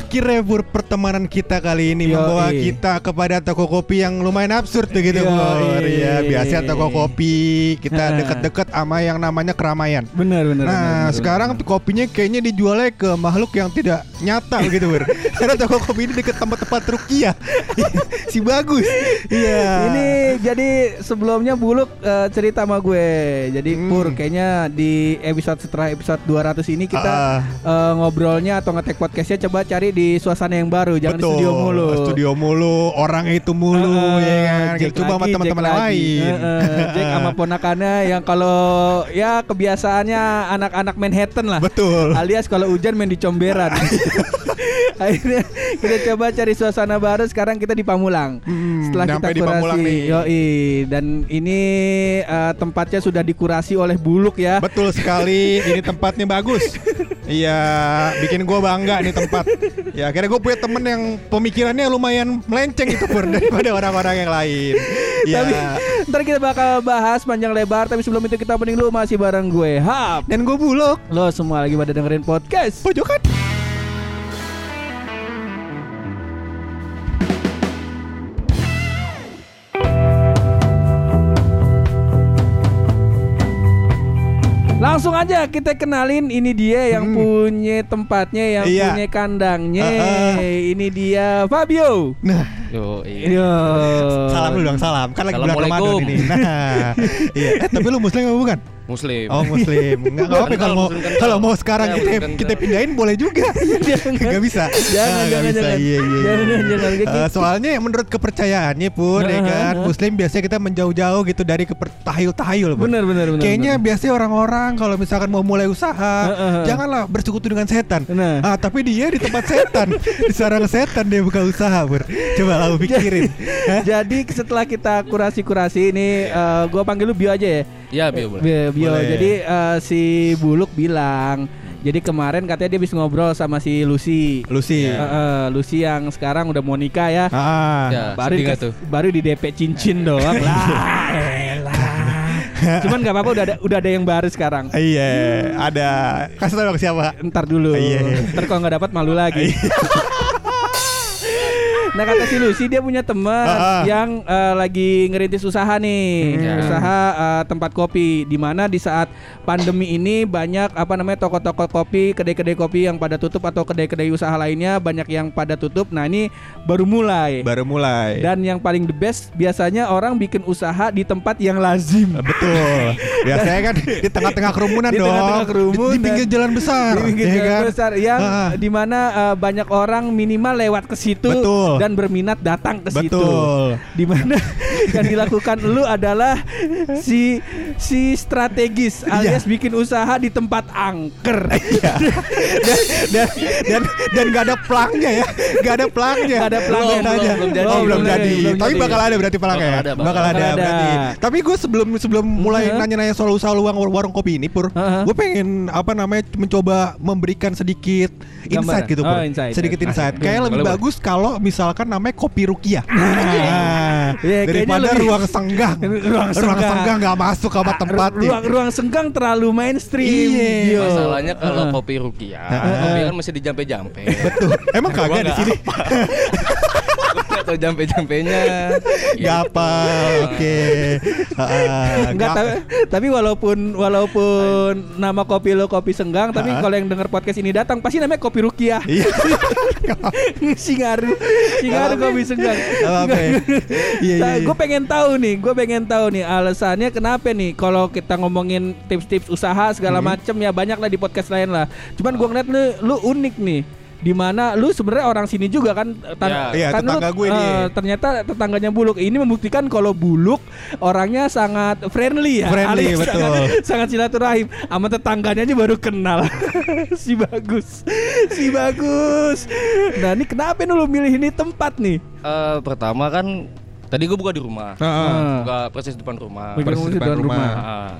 Akhirnya Pur pertemanan kita kali ini Yoi. membawa kita kepada toko kopi yang lumayan absurd begitu. Pur. Ya, biasa toko kopi kita deket-deket sama yang namanya keramaian. Benar benar. Nah, benar, sekarang kopinya kayaknya dijualnya ke makhluk yang tidak nyata gitu, Pur. Karena toko kopi ini deket tempat-tempat rukiah. si bagus. Iya. Ini jadi sebelumnya Buluk eh, cerita sama gue. Jadi Hmm. Pur kayaknya di episode setelah episode 200 ini kita Ah. eh, ngobrolnya atau ngetek podcastnya coba cari di suasana yang baru, jangan di Betul. studio mulu. Studio mulu, orang itu mulu Eh, ya kan. Jack Coba sama lagi, teman-teman yang lagi. lain. Eh, eh, Jack sama ponakannya yang kalau ya kebiasaannya anak-anak Manhattan lah. Betul. Alias kalau hujan main di comberan. Akhirnya kita coba cari suasana baru. Sekarang kita di Pamulang. Hmm, Setelah kita nyampe di kurasi, Pamulang nih. yoi. Dan ini eh, tempatnya sudah dikurasi oleh Buluk ya. Betul sekali, ini tempatnya bagus. Iya, bikin gue bangga nih tempat. Ya, akhirnya gue punya temen yang pemikirannya lumayan melenceng itu pur daripada orang-orang yang lain. Iya. Tapi ntar kita bakal bahas panjang lebar. Tapi sebelum itu kita opening dulu masih bareng gue Hap. Dan gue buluk. Lo semua lagi pada dengerin podcast. Pojokan. Langsung aja kita kenalin ini dia yang Hmm. punya tempatnya, yang Iya. punya kandangnya. Heeh. Ini dia Fabio. Nah, Yo, Yo. salam dulu dong, salam. Kan lagi bulan Ramadan ini. Nah, iya. Eh, tapi lu muslim apa bukan? Muslim. Oh, muslim. Enggak apa-apa Kan kalau mau kan kalau mau sekarang Ya, kita kan kita kalau- pindahin boleh juga. Enggak bisa. Jangan, Ah, jangan, bisa. jangan. Iya, iya. Jangan, iya. jangan, Eh, soalnya menurut kepercayaannya pun ya kan, Heeh. muslim biasanya kita menjauh-jauh gitu dari kepertahayul-tahayul. Pur. Bener bener bener. Kayaknya biasanya orang-orang kalau misalkan mau mulai usaha, Heeh. janganlah bersekutu dengan setan. Nah. Ah, tapi dia di tempat setan, di sarang setan dia buka usaha, Bur. Coba pikirin. Jadi setelah kita kurasi-kurasi ini eh, gua panggil lu Bio aja ya. Ya, Bio boleh. Bio. Bio. Boleh. Jadi eh, si Buluk bilang jadi kemarin katanya dia bisa ngobrol sama si Lucy. Lucy. Eh, eh, Lucy yang sekarang udah mau nikah ya. Ah. Ya, baru sedih nggak dikas- tuh? baru di DP cincin doang lah. elah. Cuman nggak apa-apa udah ada udah ada yang baru sekarang. Iya, ada. Kasih tahu siapa? Ntar dulu. Iya. Ntar kalau nggak dapat malu lagi. Nah kata si Lucy dia punya teman ah. yang eh, lagi ngerintis usaha nih, Hmm. Ya. usaha eh, tempat kopi. Di mana di saat pandemi ini banyak apa namanya toko-toko kopi, kedai-kedai kopi yang pada tutup atau kedai-kedai usaha lainnya banyak yang pada tutup. Nah ini baru mulai. Baru mulai. Dan yang paling the best biasanya orang bikin usaha di tempat yang lazim. Betul. Biasanya kan di tengah-tengah kerumunan Di dong. tengah-tengah kerumunan. Di, di pinggir jalan besar. Di pinggir ya jalan kan? besar yang Ah. di mana eh, banyak orang minimal lewat ke situ Betul. Dan berminat datang ke situ. Betul. Di mana yang dilakukan lu adalah si si strategis Iya. alias bikin usaha di tempat angker. Iya. dan dan dan dan nggak ada pelangnya ya, nggak ada pelangnya. Nggak ada pelang. Lihat Belum, aja. belum, belum jadi. Oh, belum Belum jadi. Tapi jadi. bakal ada berarti pelangnya. Bakal ya? ada, bakal, bakal ada, ada. berarti. Tapi gue sebelum sebelum mulai Uh-huh. nanya-nanya soal usaha luang war- warung kopi ini, pur, Uh-huh. gue pengen apa namanya mencoba memberikan sedikit insight Gambaran. gitu, pur. Oh, insight. Sedikit insight. Kayak lebih bagus kalau misalkan namanya kopi rukiah. Nah, Iya, kayaknya daripada lebih- ruang senggang. Ruang senggang. nggak masuk sama Ah, tempatnya. Ruang ruang senggang terlalu mainstream. Iya. Masalahnya kalau Heeh. kopi rukiah, Heeh. kopi kan mesti dijampe-jampe. Betul. Emang kagak di sini. Gak tau jampe-jampenya. Gak apa, oke. Enggak nggak- tapi, tapi walaupun walaupun nama kopi lo kopi senggang tapi kalau yang denger podcast ini datang pasti namanya kopi rukiah. Iya. Singaru, Singaru Apa-apa. kopi senggang. Ya. Iya, iya, iya. Gue pengen tahu nih, gue pengen tahu nih alasannya kenapa nih kalau kita ngomongin tips-tips usaha segala Hmm. macem ya banyak lah di podcast lain lah. Cuman gue ngeliat lu, lu unik nih. Di mana lu sebenarnya orang sini juga kan tan- Iya, kan lu, tetangga gue nih. eh, ternyata tetangganya Buluk ini membuktikan kalau Buluk orangnya sangat friendly ya Friendly, alias betul. sangat, sangat silaturahim sama tetangganya aja baru kenal si bagus si bagus nah ini kenapa nih lu milih ini tempat nih Eh, pertama kan tadi gue buka di rumah. Ah, Buka persis depan rumah. Persis musik depan depan rumah. rumah. Ah,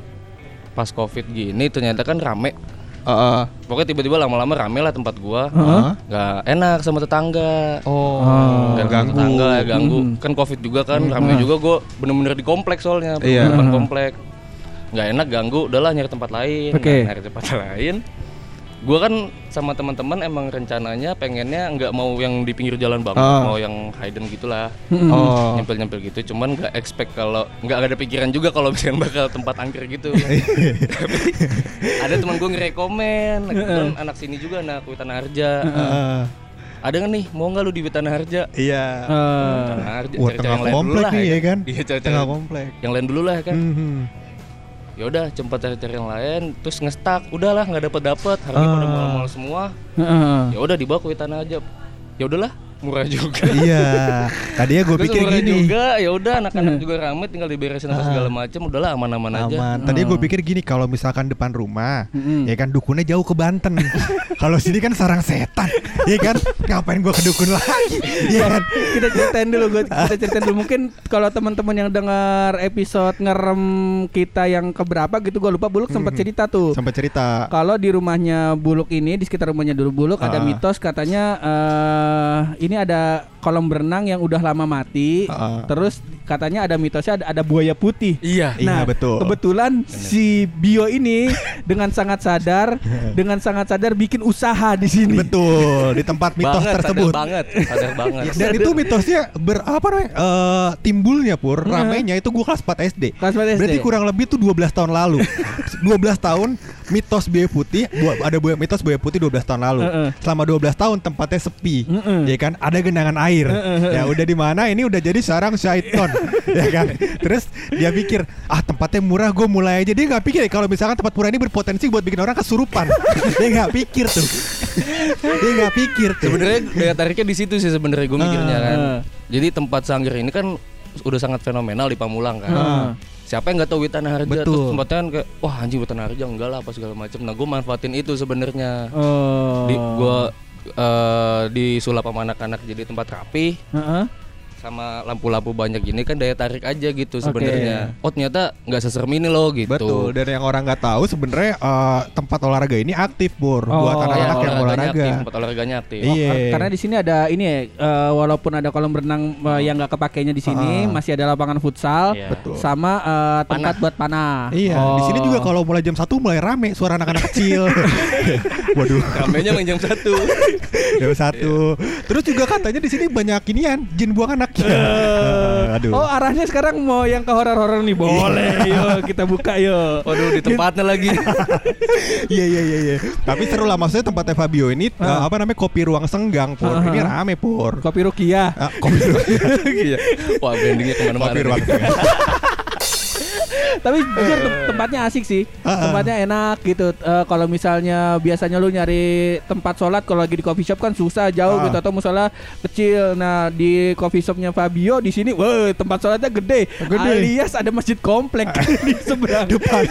pas covid gini ternyata kan rame. Heeh. Pokoknya tiba-tiba lama-lama rame lah tempat gua. Heeh. Nggak enak sama tetangga. Oh, sama ganggu. tetangga ya ganggu. Kan covid juga kan, rame juga gua bener-bener di komplek soalnya, Iya. depan komplek. Nggak enak ganggu, udahlah nyari tempat lain. Oke. Nah, nyari tempat lain. Gua kan sama teman-teman emang rencananya pengennya nggak mau yang di pinggir jalan banget, Ah. mau yang hidden gitulah. Oh. nyempil-nyempil gitu cuman nggak expect kalau nggak ada pikiran juga kalau misalnya bakal tempat angker gitu tapi ada teman gue ngerekomen kebetulan anak sini juga anak Witan Harja Heeh. ada nggak nih mau nggak lu di Witan Harja Iya. Eh, Witan Harja Wah, cari-cari tengah yang komplek nih ya kan? iya cari-cari Tengah komplek. yang lain dulu lah ya kan Mhm. Ya udah cepat cari-cari yang lain terus ngestak. Udahlah nggak dapet dapet harga pada Ah. mahal-mahal semua. Heeh. ya udah dibawa ke Witan Harja ya udahlah murah juga Iya. Tadinya gue pikir murah gini. juga ya udah anak-anak juga rame tinggal diberesin apa segala macam udahlah aman-aman aja Aman. Tadinya gue pikir gini kalau misalkan depan rumah, Mm-mm. ya kan dukunnya jauh ke Banten. kalau sini kan sarang setan, ya kan ngapain gue ke dukun lagi, ya kan? kita ceritain dulu gua, kita ceritain dulu mungkin kalau teman-teman yang dengar episode ngerem kita yang keberapa gitu gua lupa Buluk sempat cerita tuh Sampai cerita. kalau di rumahnya Buluk ini di sekitar rumahnya dulu Buluk ada Ah. mitos katanya eh ini ada kolam berenang yang udah lama mati Ah. terus katanya ada mitosnya ada, ada buaya putih iya Iya, betul. Kebetulan si Bio ini dengan sangat sadar, dengan sangat sadar bikin usaha di sini. Betul di tempat mitos banget, tersebut. sadar banget sadar banget Dan itu mitosnya ber apa namanya? eh, timbulnya pur ramenya itu gua kelas 4 SD. Kelas 4 SD. Berarti kurang lebih tuh 12 tahun lalu. 12 tahun mitos buaya putih, ada buaya mitos buaya putih 12 tahun lalu. Heeh. Selama 12 tahun tempatnya sepi. Heeh. Ya kan ada genangan air. Ya udah di mana ini udah jadi sarang syaiton. ya kan. Terus dia pikir, ah tempatnya murah gue mulai aja. Dia nggak pikir kalau misalkan tempat murah ini berpotensi buat bikin orang kesurupan. dia nggak pikir tuh. dia nggak pikir tuh. sebenarnya daya tariknya di situ sih sebenarnya gue mikirnya kan jadi tempat sanggar ini kan udah sangat fenomenal di Pamulang kan siapa yang nggak tahu Witan Harja Betul. terus tempatnya kan kayak wah anjing Witan Harja enggak lah apa segala macam nah gue manfaatin itu sebenarnya Oh. di gue eh, disulap sama anak-anak jadi tempat rapi Heeh. Sama lampu-lampu banyak gini kan daya tarik aja gitu sebenarnya oh ternyata nggak seserem ini loh gitu Betul. Dan yang orang nggak tahu sebenarnya eh, tempat olahraga ini aktif bur Oh, buat iya, anak-anak yang olahraganya olahraga. aktif, tempat olahraganya aktif Iya. Kar- Karena di sini ada ini ya, eh, walaupun ada kolam renang eh, yang nggak kepakainya di sini, Ah. masih ada lapangan futsal Iya. Betul. sama eh, tempat Panah. buat panah. Iya, Oh. di sini juga kalau mulai jam 1 mulai rame suara anak-anak kecil. Waduh, ramenya main jam satu jam satu. Terus juga katanya di sini banyak inian jin buang anak. Aduh. Oh arahnya sekarang mau yang ke horor-horor nih boleh yuk kita buka yuk waduh di tempatnya lagi Iya iya iya iya. Tapi seru lah maksudnya tempatnya Fabio ini eh, apa namanya kopi ruang senggang pur. Ah. Ini rame pur. kopi rukiah Ah, kopi ruang. Iya. Wah brandingnya ke mana-mana kopi ruang senggang. Tapi jujur tem- tempatnya asik sih. Ah, ah. tempatnya enak gitu. Eh, kalau misalnya biasanya lu nyari tempat sholat kalau lagi di coffee shop kan susah jauh Ah. gitu. Atau musola kecil. Nah di coffee shopnya Fabio di sini wah tempat sholatnya gede, Gede. alias ada masjid komplek di seberang. Depan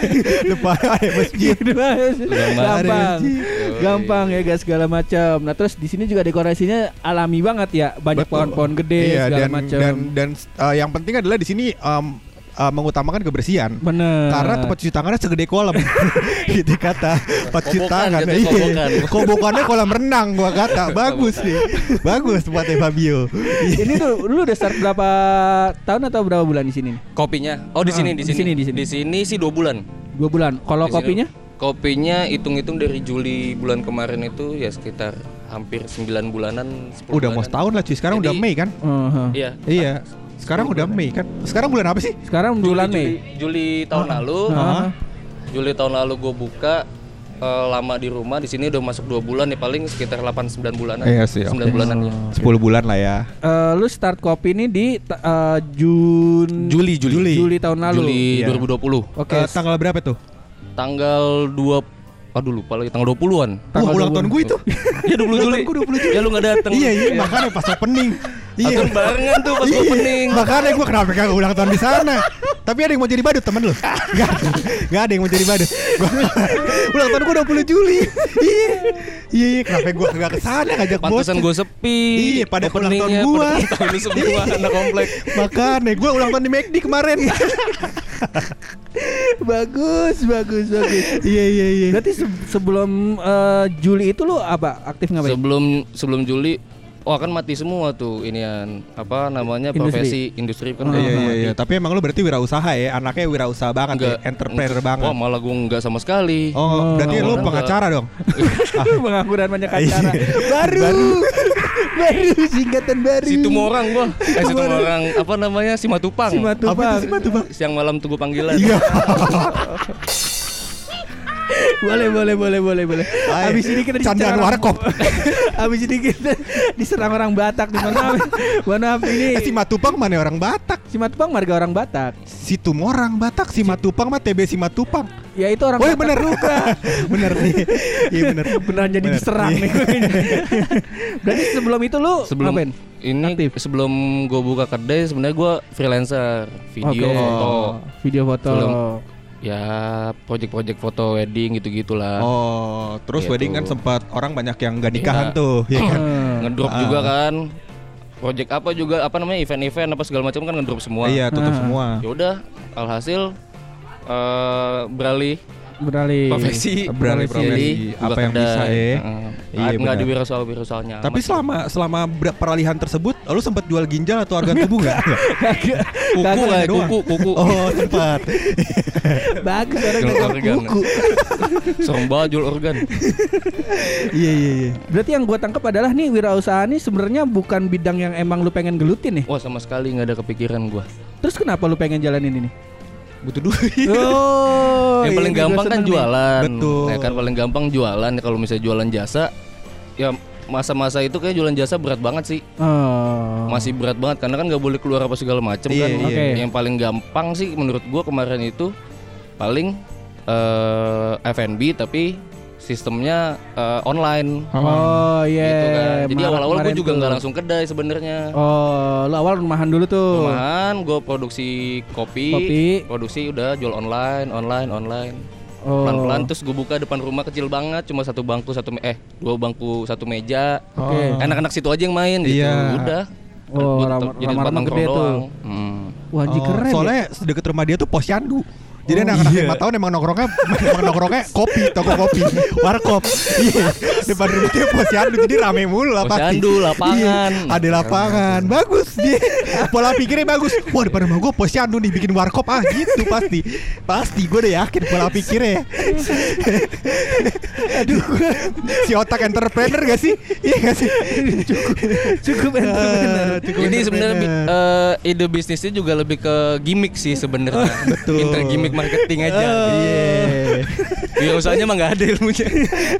depan ada masjid. gampang. masjid. gampang ya guys segala macam nah terus di sini juga dekorasinya alami banget ya. Banyak pohon-pohon gede Iya, segala dan, macam dan dan uh, yang penting adalah di sini um, uh, mengutamakan kebersihan. bener Karena tempat cuci tangannya segede kolam gitu kata tempat cuci tangan Iya. kobokan. kobokannya kolam renang gua kata bagus nih bagus tempatnya Fabio ini tuh lu udah start berapa tahun atau berapa bulan di sini nih? kopinya oh di sini Ah, di di sini sini, di sini. di sini sih dua bulan Dua bulan. Kalau Di sini- kopinya? kopinya hitung-hitung dari Juli bulan kemarin itu ya sekitar hampir 9 bulanan 10 udah mau bulanan. setahun lah cuy sekarang udah Jadi- Mei kan Uh-huh. iya iya sekarang udah Mei kan? Sekarang bulan apa sih? Sekarang bulan Juli, Mei. Juli tahun lalu. Ah. Juli tahun lalu gue buka eh, lama di rumah. Di sini udah masuk dua bulan nih paling sekitar 8 9 bulanan. Iya sih, 9 oke. bulanan ya 10 bulan lah ya. Eh, lu start kopi ini di eh, Jun Juli Juli. Juli. Tahun lalu. Juli Iya. 2020 Oke. Eh, tanggal berapa tuh? Tanggal 2 aduh lupa lagi tanggal 20-an Wah ulang tahun gue itu? Iya 20 Juli. gue 20 Juli. Ya lu gak dateng. Iya iya makanya pas opening Iya. Atau barengan tuh pas Iya, opening. Makanya gue kenapa gak ulang tahun di sana. Tapi ada yang mau jadi badut temen lu. Gak Gak ada yang mau jadi badut. Gua- Ulang tahun gue 20 Juli. Iya. Iya iya. Kenapa gue gak ke sana? Ngajak bos Pantesan gue sepi. Iya, pada ulang tahun ulang tahun lu semua anak komplek. Makanya gue ulang tahun di McD kemarin. Bagus, bagus, bagus. Iya iya iya. Berarti se- sebelum eh, Juli itu lu apa? Aktif ngapain? Sebelum sebelum Juli Wah kan mati semua tuh inian apa namanya Industri. profesi industri kan Iya udah iya iya. Tapi emang lu berarti wirausaha ya, anaknya wirausaha banget Enggak ya, entrepreneur banget. Wah malah gue enggak sama sekali. Oh, berarti lu enggak. pengacara dong. Pengangguran banyak acara. Iya. baru. baru singkatan baru. Situ orang gua. Eh situ orang apa namanya? Simatupang. Simatupang. Apa itu sih Batu, Bang? Siang malam tunggu panggilan. Iya. boleh, boleh, boleh, boleh, boleh. Ay, Habis ini kita candaan warkop. Habis ini kita diserang orang Batak nih. Mohon maaf. Mohon maaf ini. Eh, si Matupang mana orang Batak? Simatupang marga orang Batak. Si Tumorang Batak, si Matupang mah TB si Matupang. Ya itu orang Oh, iya Batak bener juga. bener nih. Iya bener. Beneran jadi Bener. diserang Iya. nih. Berarti sebelum itu lu Sebelum ngapain? ini Aktif. sebelum gue buka kedai sebenarnya gue freelancer video Oke. foto Video foto. Film. Ya project-project foto wedding gitu gitulah Oh, terus Gitu. wedding kan sempat orang banyak yang gak nikahan Iya. tuh, ya kan? Ngedrop Ah. juga kan project apa juga apa namanya event-event apa segala macam kan ngedrop semua Iya, tutup Ah. semua. ya udah alhasil eh beralih beralih. profesi Beralih profesi, buka apa yang kedai. bisa ya. Heeh. Iya, nggak di wirausaha wirausaanya Tapi selama selama peralihan tersebut, lu sempat jual ginjal atau organ tubuh nggak? Kuku lah doang. kuku kuku oh, sempat. Bagus orang Jual organ. buku. serem banget jual organ Iya iya iya. Berarti yang gua tangkap adalah nih wirausaha ini sebenarnya bukan bidang yang emang lu pengen gelutin nih. wah sama sekali nggak ada kepikiran gua Terus kenapa lu pengen jalanin ini? Butuh duit. Oh, yang paling gua gampang kan jualan Betul. ya kan paling gampang jualan kalau misalnya jualan jasa ya masa-masa itu kayak jualan jasa berat banget sih Oh. masih berat banget karena kan nggak boleh keluar apa segala macam Iya, kan iya. Oke. yang paling gampang sih menurut gua kemarin itu paling eh F&B tapi sistemnya eh, online Oh iya. gitu kan jadi awal-awal gue juga nggak langsung kedai sebenarnya Oh, lu awal rumahan dulu tuh. Rumahan gue produksi kopi, Kopi. produksi udah jual online, online, online. Oh. Pelan-pelan terus gue buka depan rumah kecil banget, cuma satu bangku satu me- eh dua bangku satu meja. Oke. Anak-anak situ aja yang main gitu. Iya. Udah. Oh, ram- jadi nongkrong gede tuh. Hmm. Wah, Oh, keren. ya. soalnya deket rumah dia tuh posyandu. Jadi anak-anak lima tahun emang nongkrongnya emang nongkrongnya kopi, toko kopi, warkop. Iya, depan rumah dia posyandu jadi rame mulu lah pasti. Posyandu, lapangan. Iya, ada lapangan, bagus dia. Pola pikirnya bagus. Wah depan rumah gue posyandu nih bikin warkop ah gitu pasti. Pasti gue udah yakin pola pikirnya. Aduh, si otak entrepreneur gak sih? Iya gak sih? cukup entrepreneur. Ah, cukup Ini sebenarnya entrepreneur. eh, ide bisnisnya juga lebih ke gimmick sih sebenarnya. Betul. Pinter gimmick marketing aja. Iya. Ya usahanya mah nggak ada ilmunya.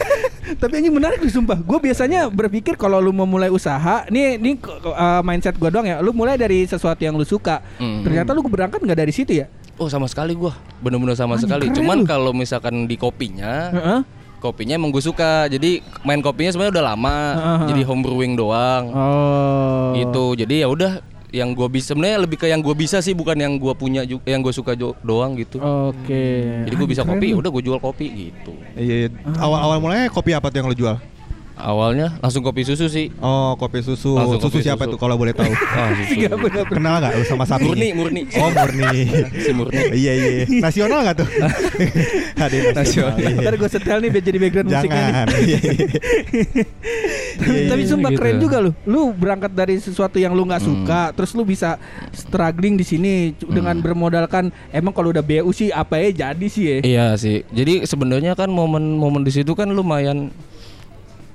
Tapi ini menarik nih sumpah. Gue biasanya berpikir kalau lu mau mulai usaha, nih nih uh, mindset gue doang ya. Lu mulai dari sesuatu yang lu suka. Hmm. Ternyata lu berangkat nggak dari situ ya? Oh sama sekali gua, bener-bener sama Anjing, sekali. Cuman kalau misalkan di kopinya, Heeh. kopinya emang gue suka. Jadi main kopinya sebenarnya udah lama. Heeh. Jadi home brewing doang. Oh. Gitu. Jadi ya udah yang gue bisa sebenarnya lebih ke yang gue bisa sih bukan yang gue punya juga yang gue suka doang gitu. Oke. Jadi gue bisa kopi, udah gue jual kopi gitu. Iya, awal-awal mulanya kopi apa tuh yang lo jual? Awalnya langsung kopi susu sih. Oh, kopi susu. Langsung susu kopi siapa susu. tuh kalau boleh tahu? Ah, susu. Bener. Kenal nggak lu sama sapi? Murni, murni. Oh, murni. Si murni. iya iya. Nasional nggak tuh? Ada nasional. Nasional. iya. Ntar gue setel nih biar jadi background musiknya nih. Jangan. Iya, iya. Iya, Tapi iya, sumpah gitu. keren juga lu. Lu berangkat dari sesuatu yang lu Hmm. nggak suka, terus lu bisa struggling di sini c- dengan bermodalkan emang kalau udah BU sih apa ya jadi sih ya. Iya sih. Jadi sebenarnya kan momen-momen di situ kan lumayan.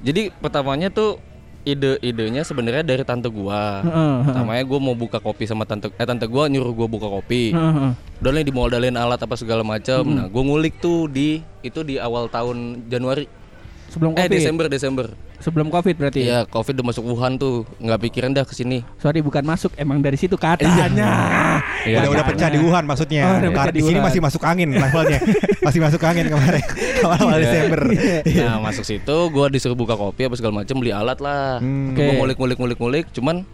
Jadi pertamanya tuh ide-idenya sebenarnya dari tante gua. Heeh, heeh. Pertamanya gua mau buka kopi sama tante eh tante gua nyuruh gua buka kopi. Heeh, heeh. Udah dimodalin alat apa segala macam. Nah, gua ngulik tuh di itu di awal tahun Januari. Sebelum Eh covid. Desember Desember. Sebelum covid berarti. Iya, Covid udah masuk Wuhan tuh. nggak pikiran dah ke sini. Sorry bukan masuk, emang dari situ katanya. Iya, udah udah Katanya. pecah di Wuhan maksudnya. Oh, udah pecah Karena di di sini masih masuk angin levelnya. masih masuk angin kemarin. Awal-awal Iya. Desember. Iya. Nah, masuk situ gua disuruh buka kopi apa segala macam, beli alat lah. Hmm. Gua Oke. ngulik-ngulik-ngulik-ngulik, cuman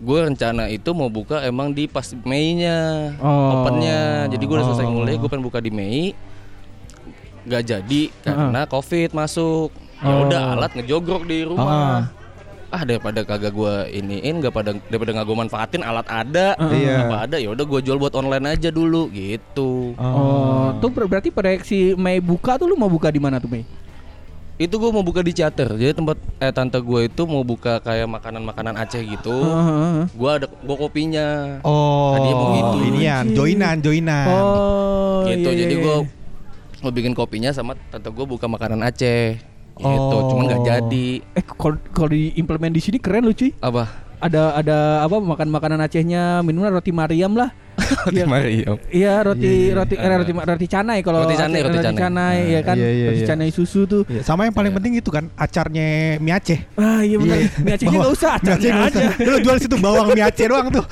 gue rencana itu mau buka emang di pas Mei-nya Oh. opennya jadi gue udah selesai Oh. ngulik gue pengen buka di Mei nggak jadi karena covid masuk ya Oh. udah alat ngejogrok di rumah ah daripada kagak gue iniin nggak pada daripada nggak gue manfaatin alat ada Iya. apa ada ya udah gue jual buat online aja dulu gitu Oh, tuh ber- berarti proyeksi Mei buka tuh lu mau buka di mana tuh Mei? itu gue mau buka di Chatter jadi tempat eh tante gue itu mau buka kayak makanan-makanan Aceh gitu Heeh. gue ada gue kopinya Oh, Tadinya mau gitu. inian, joinan, joinan. Oh, gitu iya, jadi iya, gue iya. mau bikin kopinya sama tante gue buka makanan Aceh gitu Oh. cuman nggak jadi Eh kalau kalau diimplement di sini keren lu cuy. apa Ada ada apa makan makanan Acehnya minuman roti Mariam lah. Iya. Mario Iya roti roti eh, roti roti canai kalau Roti canai, Aceh- roti canai. ya kan Iya, iya, roti iya. canai susu tuh. Iya, sama yang paling penting itu kan acarnya mie Aceh. Ah iya benar. Mie Acehnya Bawang- nggak usah, Aceh acarnya aja. usah. Lu jual situ bawang mie Aceh doang tuh.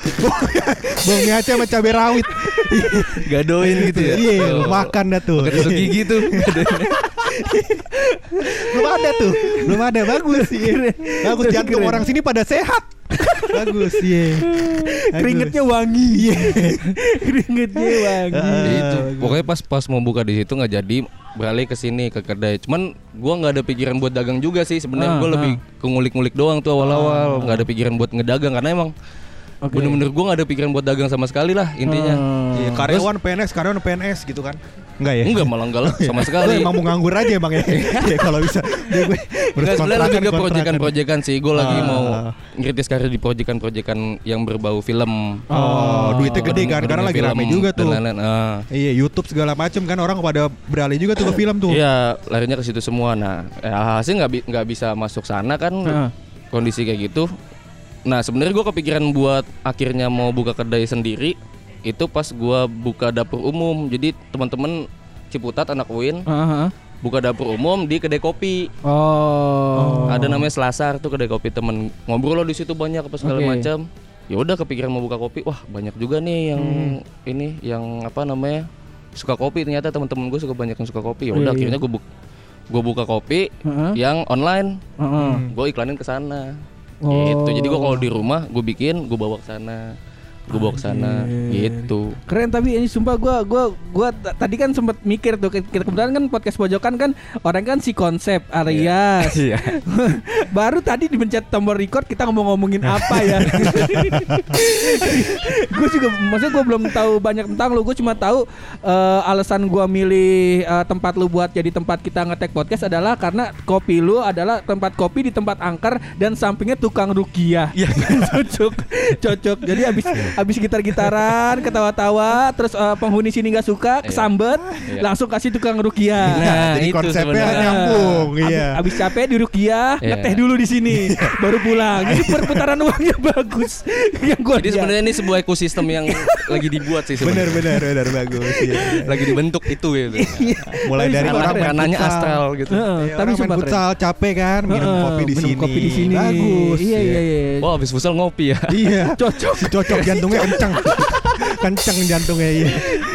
bawang mie Aceh sama cabai rawit. gadoin gitu ya Iya, makan dah tuh. Tusuk gigi tuh belum ada tuh. Belum ada bagus iya. Bagus jantung orang sini pada sehat. Bagus, iya. Bagus. Keringetnya wangi. Keringetnya wangi. Ah, Ya itu bagus. pokoknya pas pas mau buka di situ nggak jadi beralih ke sini ke kedai cuman gua nggak ada pikiran buat dagang juga sih sebenarnya Ah, gua lebih ke ngulik-ngulik doang tuh awal-awal nggak ada pikiran buat ngedagang karena emang Oke. bener-bener gua nggak ada pikiran buat dagang sama sekali lah intinya Iya, karyawan PNS, karyawan PNS gitu kan. Enggak ya? enggak malah enggak lah sama Lu sekali emang mau nganggur aja Bang ya. Ya kalau bisa. Dia gue Enggak sebenarnya ke proyekan-proyekan sih Gue lagi Ah. mau ngiritis karir di proyekan-proyekan yang berbau film Oh, duitnya gede kan karena lagi rame juga tuh. Ah. Iya, YouTube segala macem kan orang pada beralih juga tuh ke film tuh. Iya, larinya ke situ semua. Nah, eh, hasil nggak nggak bisa masuk sana kan Heeh. kondisi kayak gitu. Nah, sebenarnya gue kepikiran buat akhirnya mau buka kedai sendiri itu pas gua buka dapur umum. Jadi teman-teman Ciputat anak Uin Heeh. buka dapur umum di kedai kopi. Oh. Ada namanya Selasar tuh kedai kopi temen ngobrol lo di situ banyak apa segala Oke. macam. Ya udah kepikiran mau buka kopi. Wah, banyak juga nih yang Hmm. ini yang apa namanya? suka kopi ternyata teman-teman gue suka banyak yang suka kopi. Ya udah akhirnya gue gue buka kopi Heeh. yang online. Heeh. Gue iklanin ke sana. Oh. Gitu. Jadi gue kalau di rumah gue bikin, gue bawa ke sana. Gue bawa ke sana gitu. Keren tapi ini sumpah gua gua gua tadi kan sempat mikir tuh kita kebetulan kan podcast pojokan kan orang kan si konsep Arias. Iya. Baru tadi dipencet tombol record kita ngomong-ngomongin apa ya. gue juga maksudnya gue belum tahu banyak tentang lu. Gue cuma tahu eh, alasan gua milih eh, tempat lu buat jadi tempat kita ngetek podcast adalah karena kopi lu adalah tempat kopi di tempat angker dan sampingnya tukang rukiah. Iya. cocok. Cocok. Jadi habis habis gitar-gitaran, ketawa-tawa, terus eh, penghuni sini nggak suka, kesambet, Iya. langsung kasih tukang rukiah. Nah, jadi itu konsepnya sebenarnya. nyambung, iya. Abis capek di Rukiah, Iya. ngeteh dulu di sini, baru pulang. Jadi perputaran uangnya bagus. Yang gua Jadi sebenarnya ini sebuah ekosistem yang lagi dibuat sih Benar sebenarnya. benar benar bagus. Iya. Lagi dibentuk itu gitu. Mulai Tapi dari orang kanannya astral gitu. Heeh, Iya, tapi main keren. futsal capek kan minum kopi di minum sini. kopi di sini. Bagus. Iya iya iya. Oh, habis futsal ngopi ya. Iya. Cocok. Cocok jantungnya kencang. kencang jantungnya iya.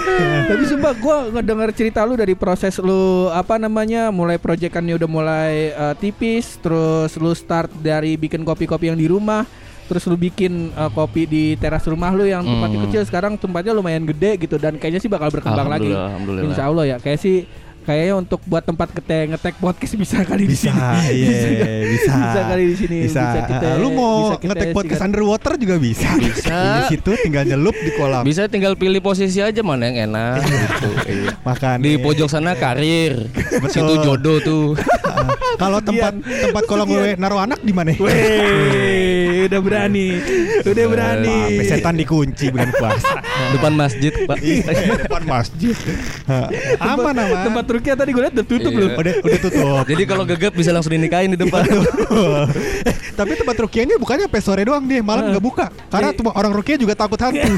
Tapi sumpah gue ngedenger cerita lu dari proses lu apa namanya mulai proyekannya udah mulai eh, tipis, terus lu start dari bikin kopi-kopi yang di rumah, terus lu bikin eh, kopi di teras rumah lu yang tempatnya Hmm. kecil sekarang tempatnya lumayan gede gitu dan kayaknya sih bakal berkembang lagi. Alhamdulillah, alhamdulillah. Insya Allah ya kayak sih kayaknya untuk buat tempat ngetek ngetek podcast bisa kali di Bisa, sini. iya, bisa. Bisa kali di sini. Bisa. kita, Ah, lu mau bisa kita ngetek podcast sikat- underwater juga bisa. Bisa. Di situ tinggal nyelup di kolam. Bisa tinggal pilih posisi aja mana yang enak gitu. Iya. Makan. Di pojok sana karir, Betul. situ jodoh tuh. Kalau tempat tempat kolam gue naruh anak di mana? Weh, udah berani, udah berani. Sampai setan dikunci bulan puasa. Depan masjid, Pak. Iya, depan masjid. Aman aman. Tempat Rukia tadi gue liat udah tutup Iya. loh. udah udah tutup. Jadi kalau gegap bisa langsung dinikahin di depan. eh, tapi tempat rukiahnya bukannya sampai sore doang deh, malam nggak buka. Karena Iya. tuh orang rukiah juga takut hantu.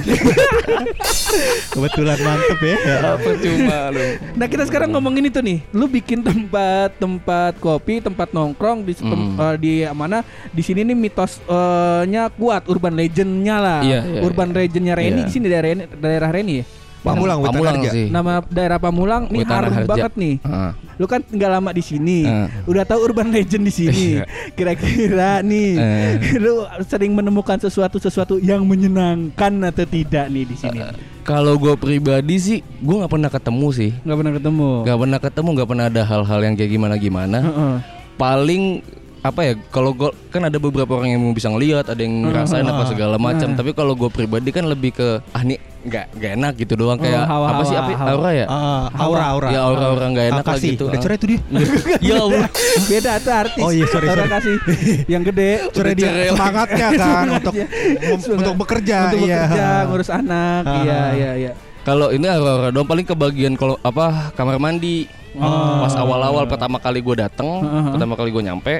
Kebetulan mantep ya. Percuma lu. Nah kita sekarang ngomongin itu nih, lu bikin tempat tempat kopi, tempat nongkrong di tem- Hmm. eh, di mana? Di sini nih mitosnya kuat, urban legendnya lah, Iya, iya, urban legendnya Reni Iya. di sini daerah daerah Reni ya. Pamulang, Pamulang Harja. sih. Nama daerah Pamulang nih harum Harja. banget nih. Ah. Lu kan tinggal lama di sini, Ah. udah tahu urban legend di sini. Iya. Kira-kira nih, Eh. lu sering menemukan sesuatu sesuatu yang menyenangkan atau tidak nih di sini? Kalau gue pribadi sih, gue nggak pernah ketemu sih. Nggak pernah ketemu. Nggak pernah ketemu, nggak pernah ada hal-hal yang kayak gimana-gimana. Heeh. Paling apa ya kalau gue kan ada beberapa orang yang bisa ngelihat ada yang ngerasain apa segala macam tapi kalau gue pribadi kan lebih ke ah nih nggak nggak enak gitu doang kayak hawa- apa sih hawa- apa hawa. aura ya Ah, aura aura. ya aura-aura nggak enak lah kasih. gitu Udah cerai tuh dia. ya Allah Beda tuh artis. Oh iya, sorry, sorry. kasih yang gede. Cerai dia cerai. semangatnya kan untuk Semangat. untuk bekerja. Untuk iya. bekerja, ngurus anak. Iya, iya, iya. kalau ini aura-aura doang paling kebagian kalau apa kamar mandi pas awal-awal pertama kali gue dateng pertama kali gue nyampe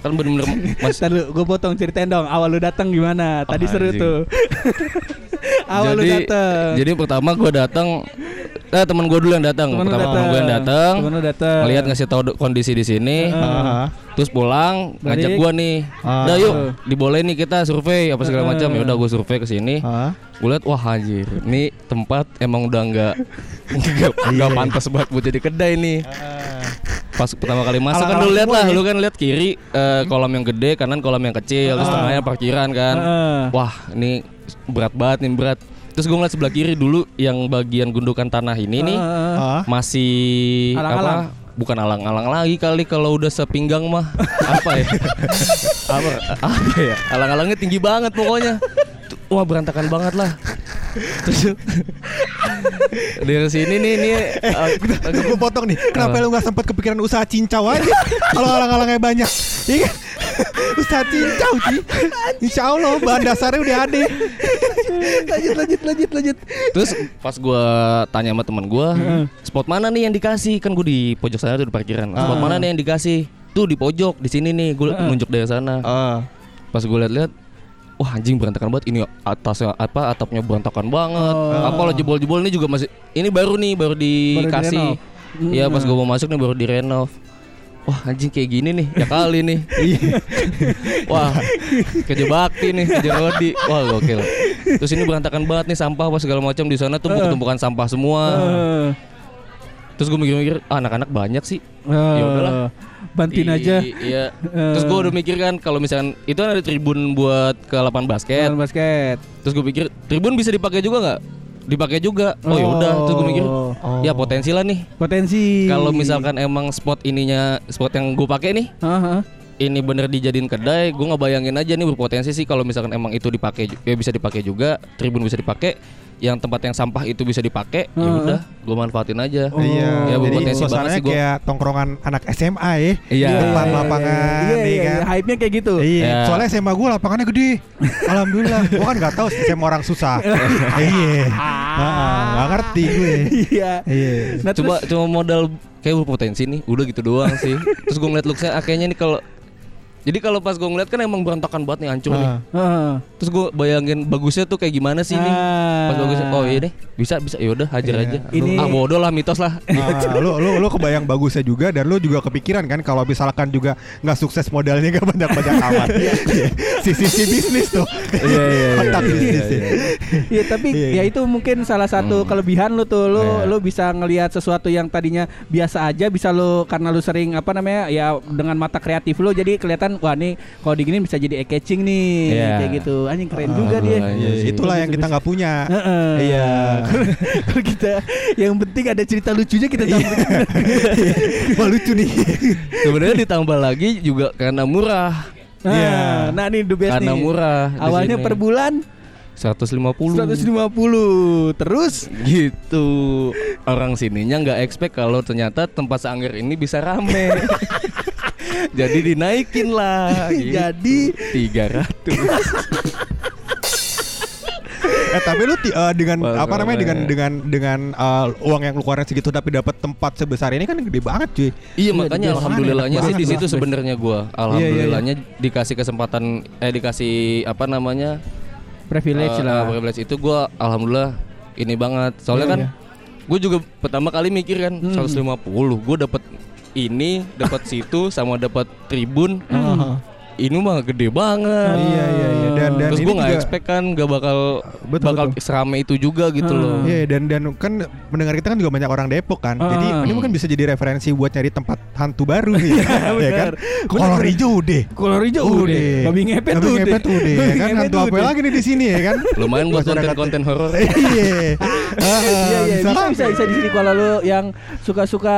kan bener-bener mas lu, gue potong ceritain dong. Awal lu datang gimana? Tadi Oh, seru anjing. tuh. Awal lu jadi datang. jadi pertama gue datang eh teman gue dulu yang datang Temen lu pertama teman gue yang datang Temen lu datang. ngelihat ngasih tahu kondisi di sini Ah. terus pulang Balik. ngajak gue nih Ah. udah yuk dibolehin nih kita survei apa segala macam ya udah gue survei ke sini Ah. gue lihat wah anjir ini tempat emang udah nggak nggak nggak pantas buat buat jadi kedai nih pas pertama kali masuk kan. Lu lihat lah lu kan lihat kiri eh, kolam yang gede kanan kolam yang kecil terus tengahnya parkiran kan. Heeh. wah ini berat banget nih berat. Terus gue ngeliat sebelah kiri dulu yang bagian gundukan tanah ini nih. Ah. masih Alang-alang. apa bukan alang-alang lagi kali kalau udah sepinggang mah. Apa ya? Apa? Apa ya? Alang-alangnya tinggi banget pokoknya. Wah berantakan banget lah. terus dari sini nih nih uh, Gue potong nih. Kenapa lu nggak sempat kepikiran usaha cincau aja? Kalau alang-alangnya banyak. Iya kan? usaha cincau sih. Insya Allah bahan dasarnya udah ada. lanjut, lanjut, lanjut, lanjut. terus pas gua tanya sama teman gua spot mana nih yang dikasih kan gua di pojok sana tuh di parkiran spot mana nih yang dikasih tuh di pojok di sini nih gua nunjuk dari sana Ah. pas gue lihat-lihat wah anjing berantakan banget. Ini atasnya apa atapnya berantakan banget. Oh. apa lo jebol-jebol ini juga masih ini baru nih baru dikasih. direnov. Iya pas gue mau masuk nih baru direnov wah anjing kayak gini nih ya kali nih. Wah kerja bakti nih kerja rodi. Wah gokil. Terus ini berantakan banget nih sampah apa segala macam di sana tuh tumpukan sampah semua. Terus gue mikir-mikir ah, anak-anak banyak sih Eh, Ya udahlah. Bantuin I- aja. Iya. Terus gue udah mikir kan kalau misalkan itu kan ada tribun buat ke lapangan basket. Basket. Terus gue pikir tribun bisa dipakai juga nggak? Dipakai juga. Oh, ya udah. Terus gue mikir, Oh. ya potensi lah nih. Potensi. Kalau misalkan emang spot ininya spot yang gue pakai nih, Heeh. ini bener dijadiin kedai, gue ngebayangin aja nih berpotensi sih kalau misalkan emang itu dipakai, ya bisa dipakai juga, tribun bisa dipakai, yang tempat yang sampah itu bisa dipakai, ya Heeh. udah, gue manfaatin aja. Iya, Ya, jadi suasananya sih gua. kayak tongkrongan anak SMA ya. Iya. Depan lapangan, Iya, iya, kan. iya. Hype-nya kayak gitu. Iya, Ya. soalnya SMA gue lapangannya gede. Alhamdulillah. Gue kan nggak tahu SMA orang susah. Iya. Heeh, Nggak ngerti gue. Iya. Iya. Nah, cuma terus- cuma modal kayak berpotensi nih udah gitu doang sih terus gue ngeliat looksnya ah, kayaknya nih kalau jadi kalau pas gue ngeliat kan emang berantakan banget nih hancur nih Ah. Heeh. terus gue bayangin bagusnya tuh kayak gimana sih nih Ah. pas bagusnya oh iya deh bisa bisa yaudah hajar Iya. aja Ini- ah bodoh lah mitos lah Ah, lu lu lu kebayang bagusnya juga dan lu juga kepikiran kan kalau misalkan juga nggak sukses modalnya nggak banyak banyak amat. si sisi bisnis tuh. Iya, iya, iya, iya, bisnis. iya, ya. Iya tapi Iya, ya iya. itu mungkin salah satu kelebihan lu tuh lu Iya. lu bisa ngelihat sesuatu yang tadinya biasa aja bisa lu karena lu sering apa namanya ya dengan mata kreatif lu jadi kelihatan wah nih kalau digini bisa jadi eye catching nih Iya. kayak gitu anjing keren juga dia. Iya Iya, sih. itulah yang kita nggak punya. Heeh. Iya. Kalau kita yang penting ada cerita lucunya kita Iya. tampilkan. Wah lucu nih. sebenarnya ditambah lagi juga karena murah Nah, Iya. nah nih the best karena nih. murah Awalnya per bulan 150 150 terus gitu orang sininya nggak expect kalau ternyata tempat sanggar ini bisa rame jadi dinaikin lah gitu. Jadi 300 eh tapi lu eh, dengan Wah, apa namanya dengan dengan dengan eh, uang yang lu keluarin segitu tapi dapat tempat sebesar ini kan gede banget cuy. Iya makanya biasa alhamdulillahnya sih di situ sebenarnya gua. Iya, Alhamdulillahnya dikasih kesempatan eh dikasih apa namanya? privilege eh, lah. privilege itu gua alhamdulillah ini banget. Soalnya Iya, kan iya. gue juga pertama kali mikir kan Hmm. 150. Gue dapat ini, dapat situ sama dapat tribun. Hmm. Ini mah gede banget. Iya iya iya dan dan Terus ini gue nggak juga- expect kan gak bakal Betul, bakal betul. serame itu juga gitu loh. Iya dan dan kan mendengar kita kan juga banyak orang Depok kan. Jadi Ah. ini mungkin bisa jadi referensi buat nyari tempat hantu baru ya, ya kan. benar. Kolor hijau deh. Kolor hijau udah. Babi ngepet Babi tuh ngepet ya kan. Hantu apa lagi nih di sini ya kan? Lumayan buat konten-konten horor. Iya. Ah, Iya iya bisa misalkan- bisa bisa di sini kalau lu yang suka-suka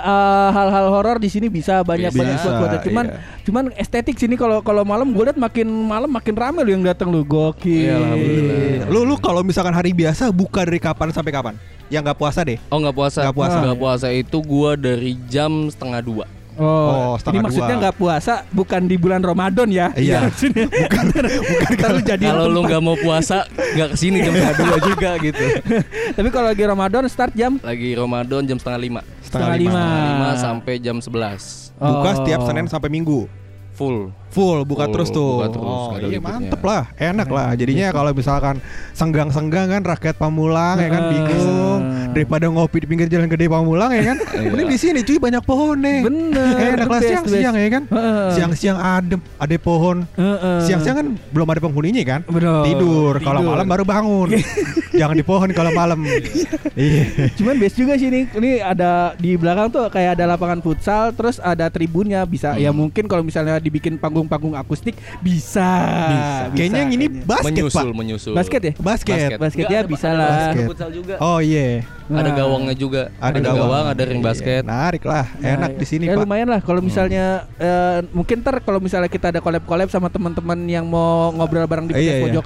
uh, hal-hal horor di sini bisa banyak banyak Bisa, buat buat cuman iya. cuman estetik sini kalau kalau malam gue liat makin malam makin rame lu yang datang lu gokil. Iya, alhamdulillah. Lu lu kalau misalkan hari biasa buka dari kapan sampai kapan? Yang nggak puasa deh. Oh nggak puasa. Nggak puasa. Nggak puasa itu gua dari jam setengah dua. Oh, Oh, ini setengah maksudnya nggak puasa bukan di bulan Ramadan ya? Iya. maksudnya. bukan bukan kalau jadi Kalau lu nggak mau puasa nggak ke sini jam setengah dua juga gitu. Tapi kalau lagi Ramadan start jam Lagi Ramadan jam setengah lima. Setengah lima. Lima sampai jam sebelas Buka Oh. setiap Senin sampai Minggu. full. Full buka Full, terus tuh. buka terus, oh, iya libutnya. mantep lah, enak lah. Jadinya kalau misalkan senggang-senggang kan rakyat Pamulang ya kan bingung daripada ngopi di pinggir jalan gede Pamulang ya kan. Mending di sini cuy banyak pohon nih. Bener, Enak the lah siang-siang ya kan. Siang-siang adem, ada pohon. Siang-siang kan belum ada penghuninya kan. Bener. Tidur. Kalau malam baru bangun. Jangan di pohon kalau malam. Iya. Cuman best juga sih ini. Ini ada di belakang tuh kayak ada lapangan futsal, terus ada tribunnya bisa. Ya mungkin kalau misalnya dibikin panggung-panggung akustik bisa. Bisa. Kayaknya yang ini basket menyusul, pak. menyusul. Basket ya? Basket. Basket Nggak, ya ada- bisa ada lah. Basket. futsal juga. Oh iya. Ada Nah. gawangnya juga. Ada, Ada, gawang, ada ring Iya, basket. Menarik lah, enak Nah, di sini ya pak. lumayan lah kalau misalnya eh, mungkin ntar kalau misalnya kita ada collab-collab sama teman-teman yang mau ngobrol bareng di Iya, iya.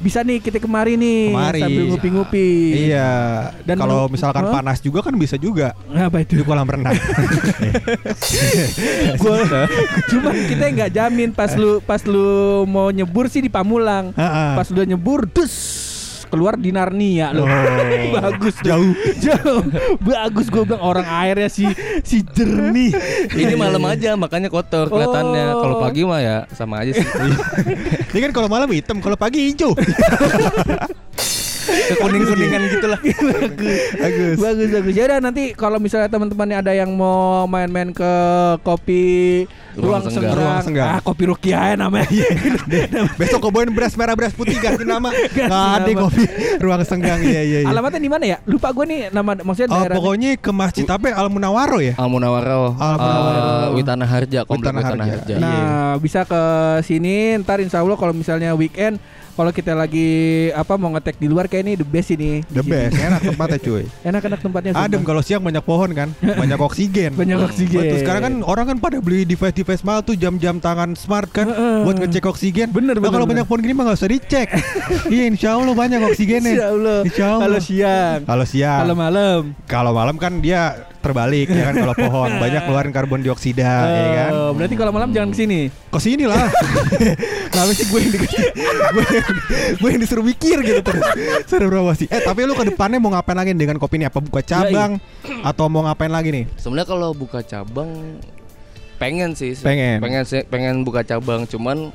Bisa nih kita kemari nih Kemari. sambil ngupi-ngupi. Iya. Dan kalau misalkan Hah? panas juga kan bisa juga Apa di itu? kolam renang. Gua cuman kita nggak jamin pas lu pas lu mau nyebur sih di Pamulang. Pas udah nyebur dus keluar di Narnia loh. Oh. Bagus. Jauh. Jauh. Bagus gue bilang orang airnya si si jernih. Ini malam aja makanya kotor kelihatannya. Oh. Kalau pagi mah ya sama aja sih. Ini kan kalau malam hitam, kalau pagi hijau. Kuning-kuningan gitu lah. Bagus. bagus bagus ya udah nanti kalau misalnya teman-teman ada yang mau main-main ke kopi Ruang ruang, Senggang. Ruang Senggang. ah kopi Rukia ya namanya Besok kau bawain beras merah beras putih ganti nama. Nggak ada kopi ruang senggang iya iya. iya. alamatnya di mana ya lupa gue nih nama maksudnya Oh, daerah pokoknya ke masjid apa Al Munawaro ya? Al Munawaro, Al Munawaro. eh, Witana Harja, komplek Witana Witana, Harja. Harja. Iya. nah bisa ke sini ntar insya Allah kalau misalnya weekend kalau kita lagi apa mau ngetek di luar kayak ini the best ini The best, enak tempatnya cuy. enak-enak tempatnya Adem sumpah. kalau siang banyak pohon kan, banyak oksigen. banyak oksigen Betul, sekarang kan orang kan pada beli device-device mahal tuh jam-jam tangan smart kan buat ngecek oksigen. Bener, Nah, bener, kalau bener. banyak pohon gini mah gak usah dicek. iya, insya Allah banyak oksigennya. Insya Allah. Insya Allah. Kalau siang, Kalau siang, kalau malam. kalau malam kan dia terbalik ya kan kalau pohon banyak keluarin karbon dioksida ya kan. Oh, berarti kalau malam jangan ke sini. Ke sini lah. Kenapa sih gue yang dikasih gue yang, gue yang disuruh mikir gitu terus. Suruh promosi. Eh, tapi lu ke depannya mau ngapain lagi dengan kopi ini? Apa buka cabang atau mau ngapain lagi nih? Sebenarnya kalau buka cabang pengen sih. Pengen. Pengen sih, pengen buka cabang. Cuman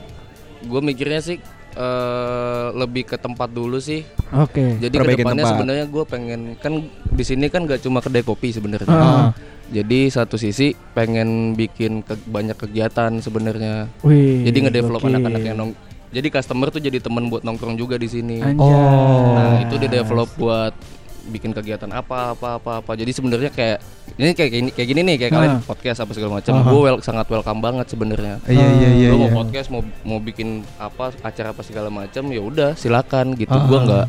gue mikirnya sih eh, lebih ke tempat dulu sih. Oke. Jadi Perbaikin ke depannya sebenarnya gue pengen kan di sini kan gak cuma kedai kopi sebenarnya. Ah. Jadi satu sisi pengen bikin ke- banyak kegiatan sebenarnya. Jadi ngedevelop gokil. anak-anak yang nong. Jadi customer tuh jadi teman buat nongkrong juga di sini. Anjay. Nah itu di develop buat bikin kegiatan apa apa apa apa. Jadi sebenarnya kayak ini kayak gini kayak gini nih kayak Ah. kalian podcast apa segala macam. Gue wel, sangat welcome banget sebenarnya. Iya iya iya. Lo mau iya. podcast mau mau bikin apa acara apa segala macam ya udah silakan gitu. Gua nggak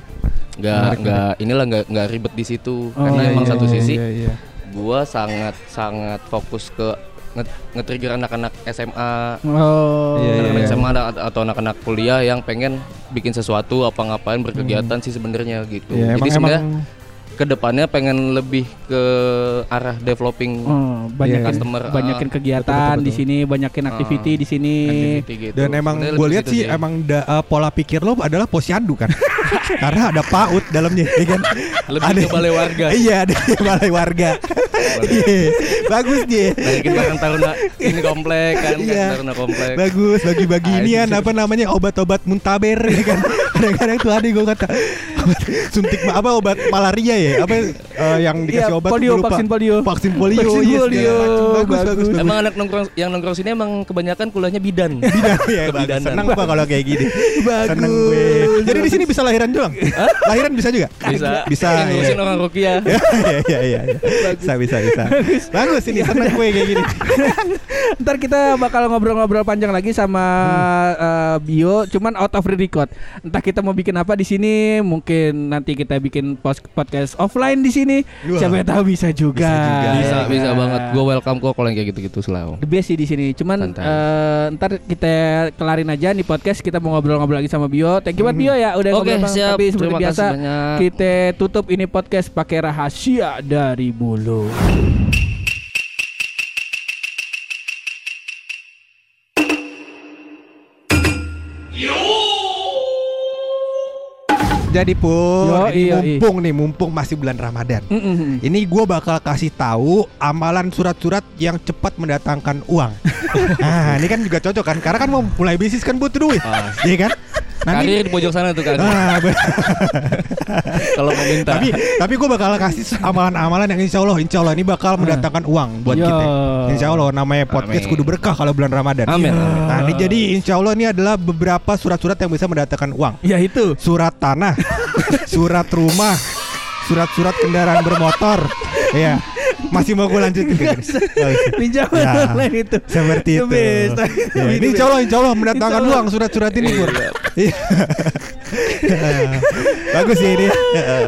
nggak nggak inilah nggak nggak ribet di situ Oh, karena iya, emang iya, satu iya, sisi Iya, iya. gua sangat sangat fokus ke nge- nge-trigger anak-anak SMA Oh. Iya, iya, anak-anak iya. SMA ada- atau anak-anak kuliah yang pengen bikin sesuatu apa ngapain berkegiatan sih sebenarnya gitu. Iya, Jadi sebenarnya ke depannya pengen lebih ke arah developing Oh, banyakin Iya. customer, banyakin ah, kegiatan betul, di betul. sini, banyakin activity di sini. activity gitu. dan emang gue lihat sih emang da- uh, pola pikir lo adalah posyandu kan karena ada PAUD dalamnya ya kan lebih ke balai warga. iya ada balai warga Iya, Bagus dia. Naikin barang taruna ini komplek kan, Iya. kan taruna komplek. Bagus bagi-bagi Ah, inian itu apa namanya obat-obat muntaber ya kan. Kadang-kadang tuh ada gue kata suntik apa obat malaria ya apa eh, yang dikasih Iya, obat polio, lupa. vaksin polio. vaksin polio Vaksin iya, polio, macam. bagus bagus bagus. bagus Emang anak nongkrong yang nongkrong sini emang kebanyakan kuliahnya bidan. Bidan ya. Kebidanan. senang gua kalau kayak gini Bagus. seneng gue jadi di sini bisa lahiran doang lahiran bisa juga Bisa. bisa Yang ngurusin ya. orang Rukiah. Iya iya iya iya. bisa bisa bisa bagus ini seneng gue kayak gini Ntar kita bakal ngobrol-ngobrol panjang lagi sama eh, Bio, cuman out of record. Entah kita mau bikin apa di sini, mungkin nanti kita bikin podcast offline di sini. Wah. Siapa tahu bisa juga. Bisa juga. Bisa, Ya bisa banget. Gue welcome kok kalau yang kayak gitu-gitu selalu. The best sih di sini. Cuman Santai. eh, ntar kita kelarin aja nih podcast. Kita mau ngobrol-ngobrol lagi sama Bio. Thank you buat Bio ya udah Oke, ngobrol siap. Tapi seperti Terima biasa kita tutup ini podcast pakai rahasia dari bulu. Jadi pun Yo, ini iya, iya. mumpung nih mumpung masih bulan Ramadan Mm-mm. Ini gue bakal kasih tahu amalan surat-surat yang cepat mendatangkan uang. nah, ini kan juga cocok kan? Karena kan mau mulai bisnis kan butuh duit, Ah. iya kan? Nanti, Karir di pojok sana tuh kan. ah, Kalau mau minta. tapi tapi gue bakal kasih amalan-amalan yang insya Allah, insya Allah ini bakal mendatangkan uang buat Yo. kita. Insya Allah namanya podcast Amin. kudu berkah kalau bulan Ramadan. Amin. Nah, ini jadi insya Allah ini adalah beberapa surat-surat yang bisa mendatangkan uang. Ya itu. Surat tanah, surat rumah, surat-surat kendaraan bermotor. Iya. Masih mau gue lanjutin Nggak usah. Pinjaman Ya. online itu. Seperti itu. best. Ya, ini insya Allah, insya Allah mendatangkan uang surat-surat ini Pur. Iya. Bagus ya ini.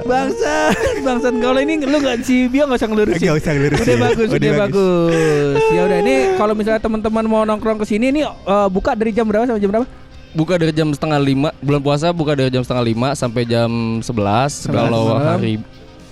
Bangsa, bangsa kalau ini lu nggak si Bio nggak usah ngelurusin. Nggak usah ngelurusin. Udah bagus, Udah udah, bagus. bagus. Ya udah ini kalau misalnya teman-teman mau nongkrong ke sini nih eh, buka dari jam berapa sampai jam berapa? Buka dari jam setengah lima Bulan puasa buka dari jam setengah lima Sampai jam sebelas Kalau hari,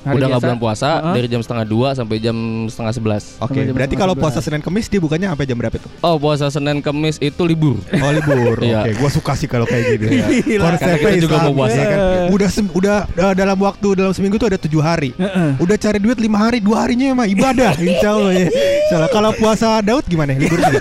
Hari Udah nggak bulan puasa Heeh. Dari jam setengah dua Sampai jam setengah sebelas Oke, jam berarti kalau puasa Senin Kamis dia bukannya sampai jam berapa itu? Oh puasa Senin Kemis itu libur Oh libur. Iya. Oke, gua suka sih kalau kayak gini. Gila. Konsepnya Karena kita juga Islam, mau puasa ya kan. Udah sem- udah uh, dalam waktu dalam seminggu tuh ada tujuh hari. Heeh. Udah cari duit lima hari, dua harinya emang ibadah. Insya Allah ya. Insya Allah. Kalau puasa Daud gimana? Libur juga.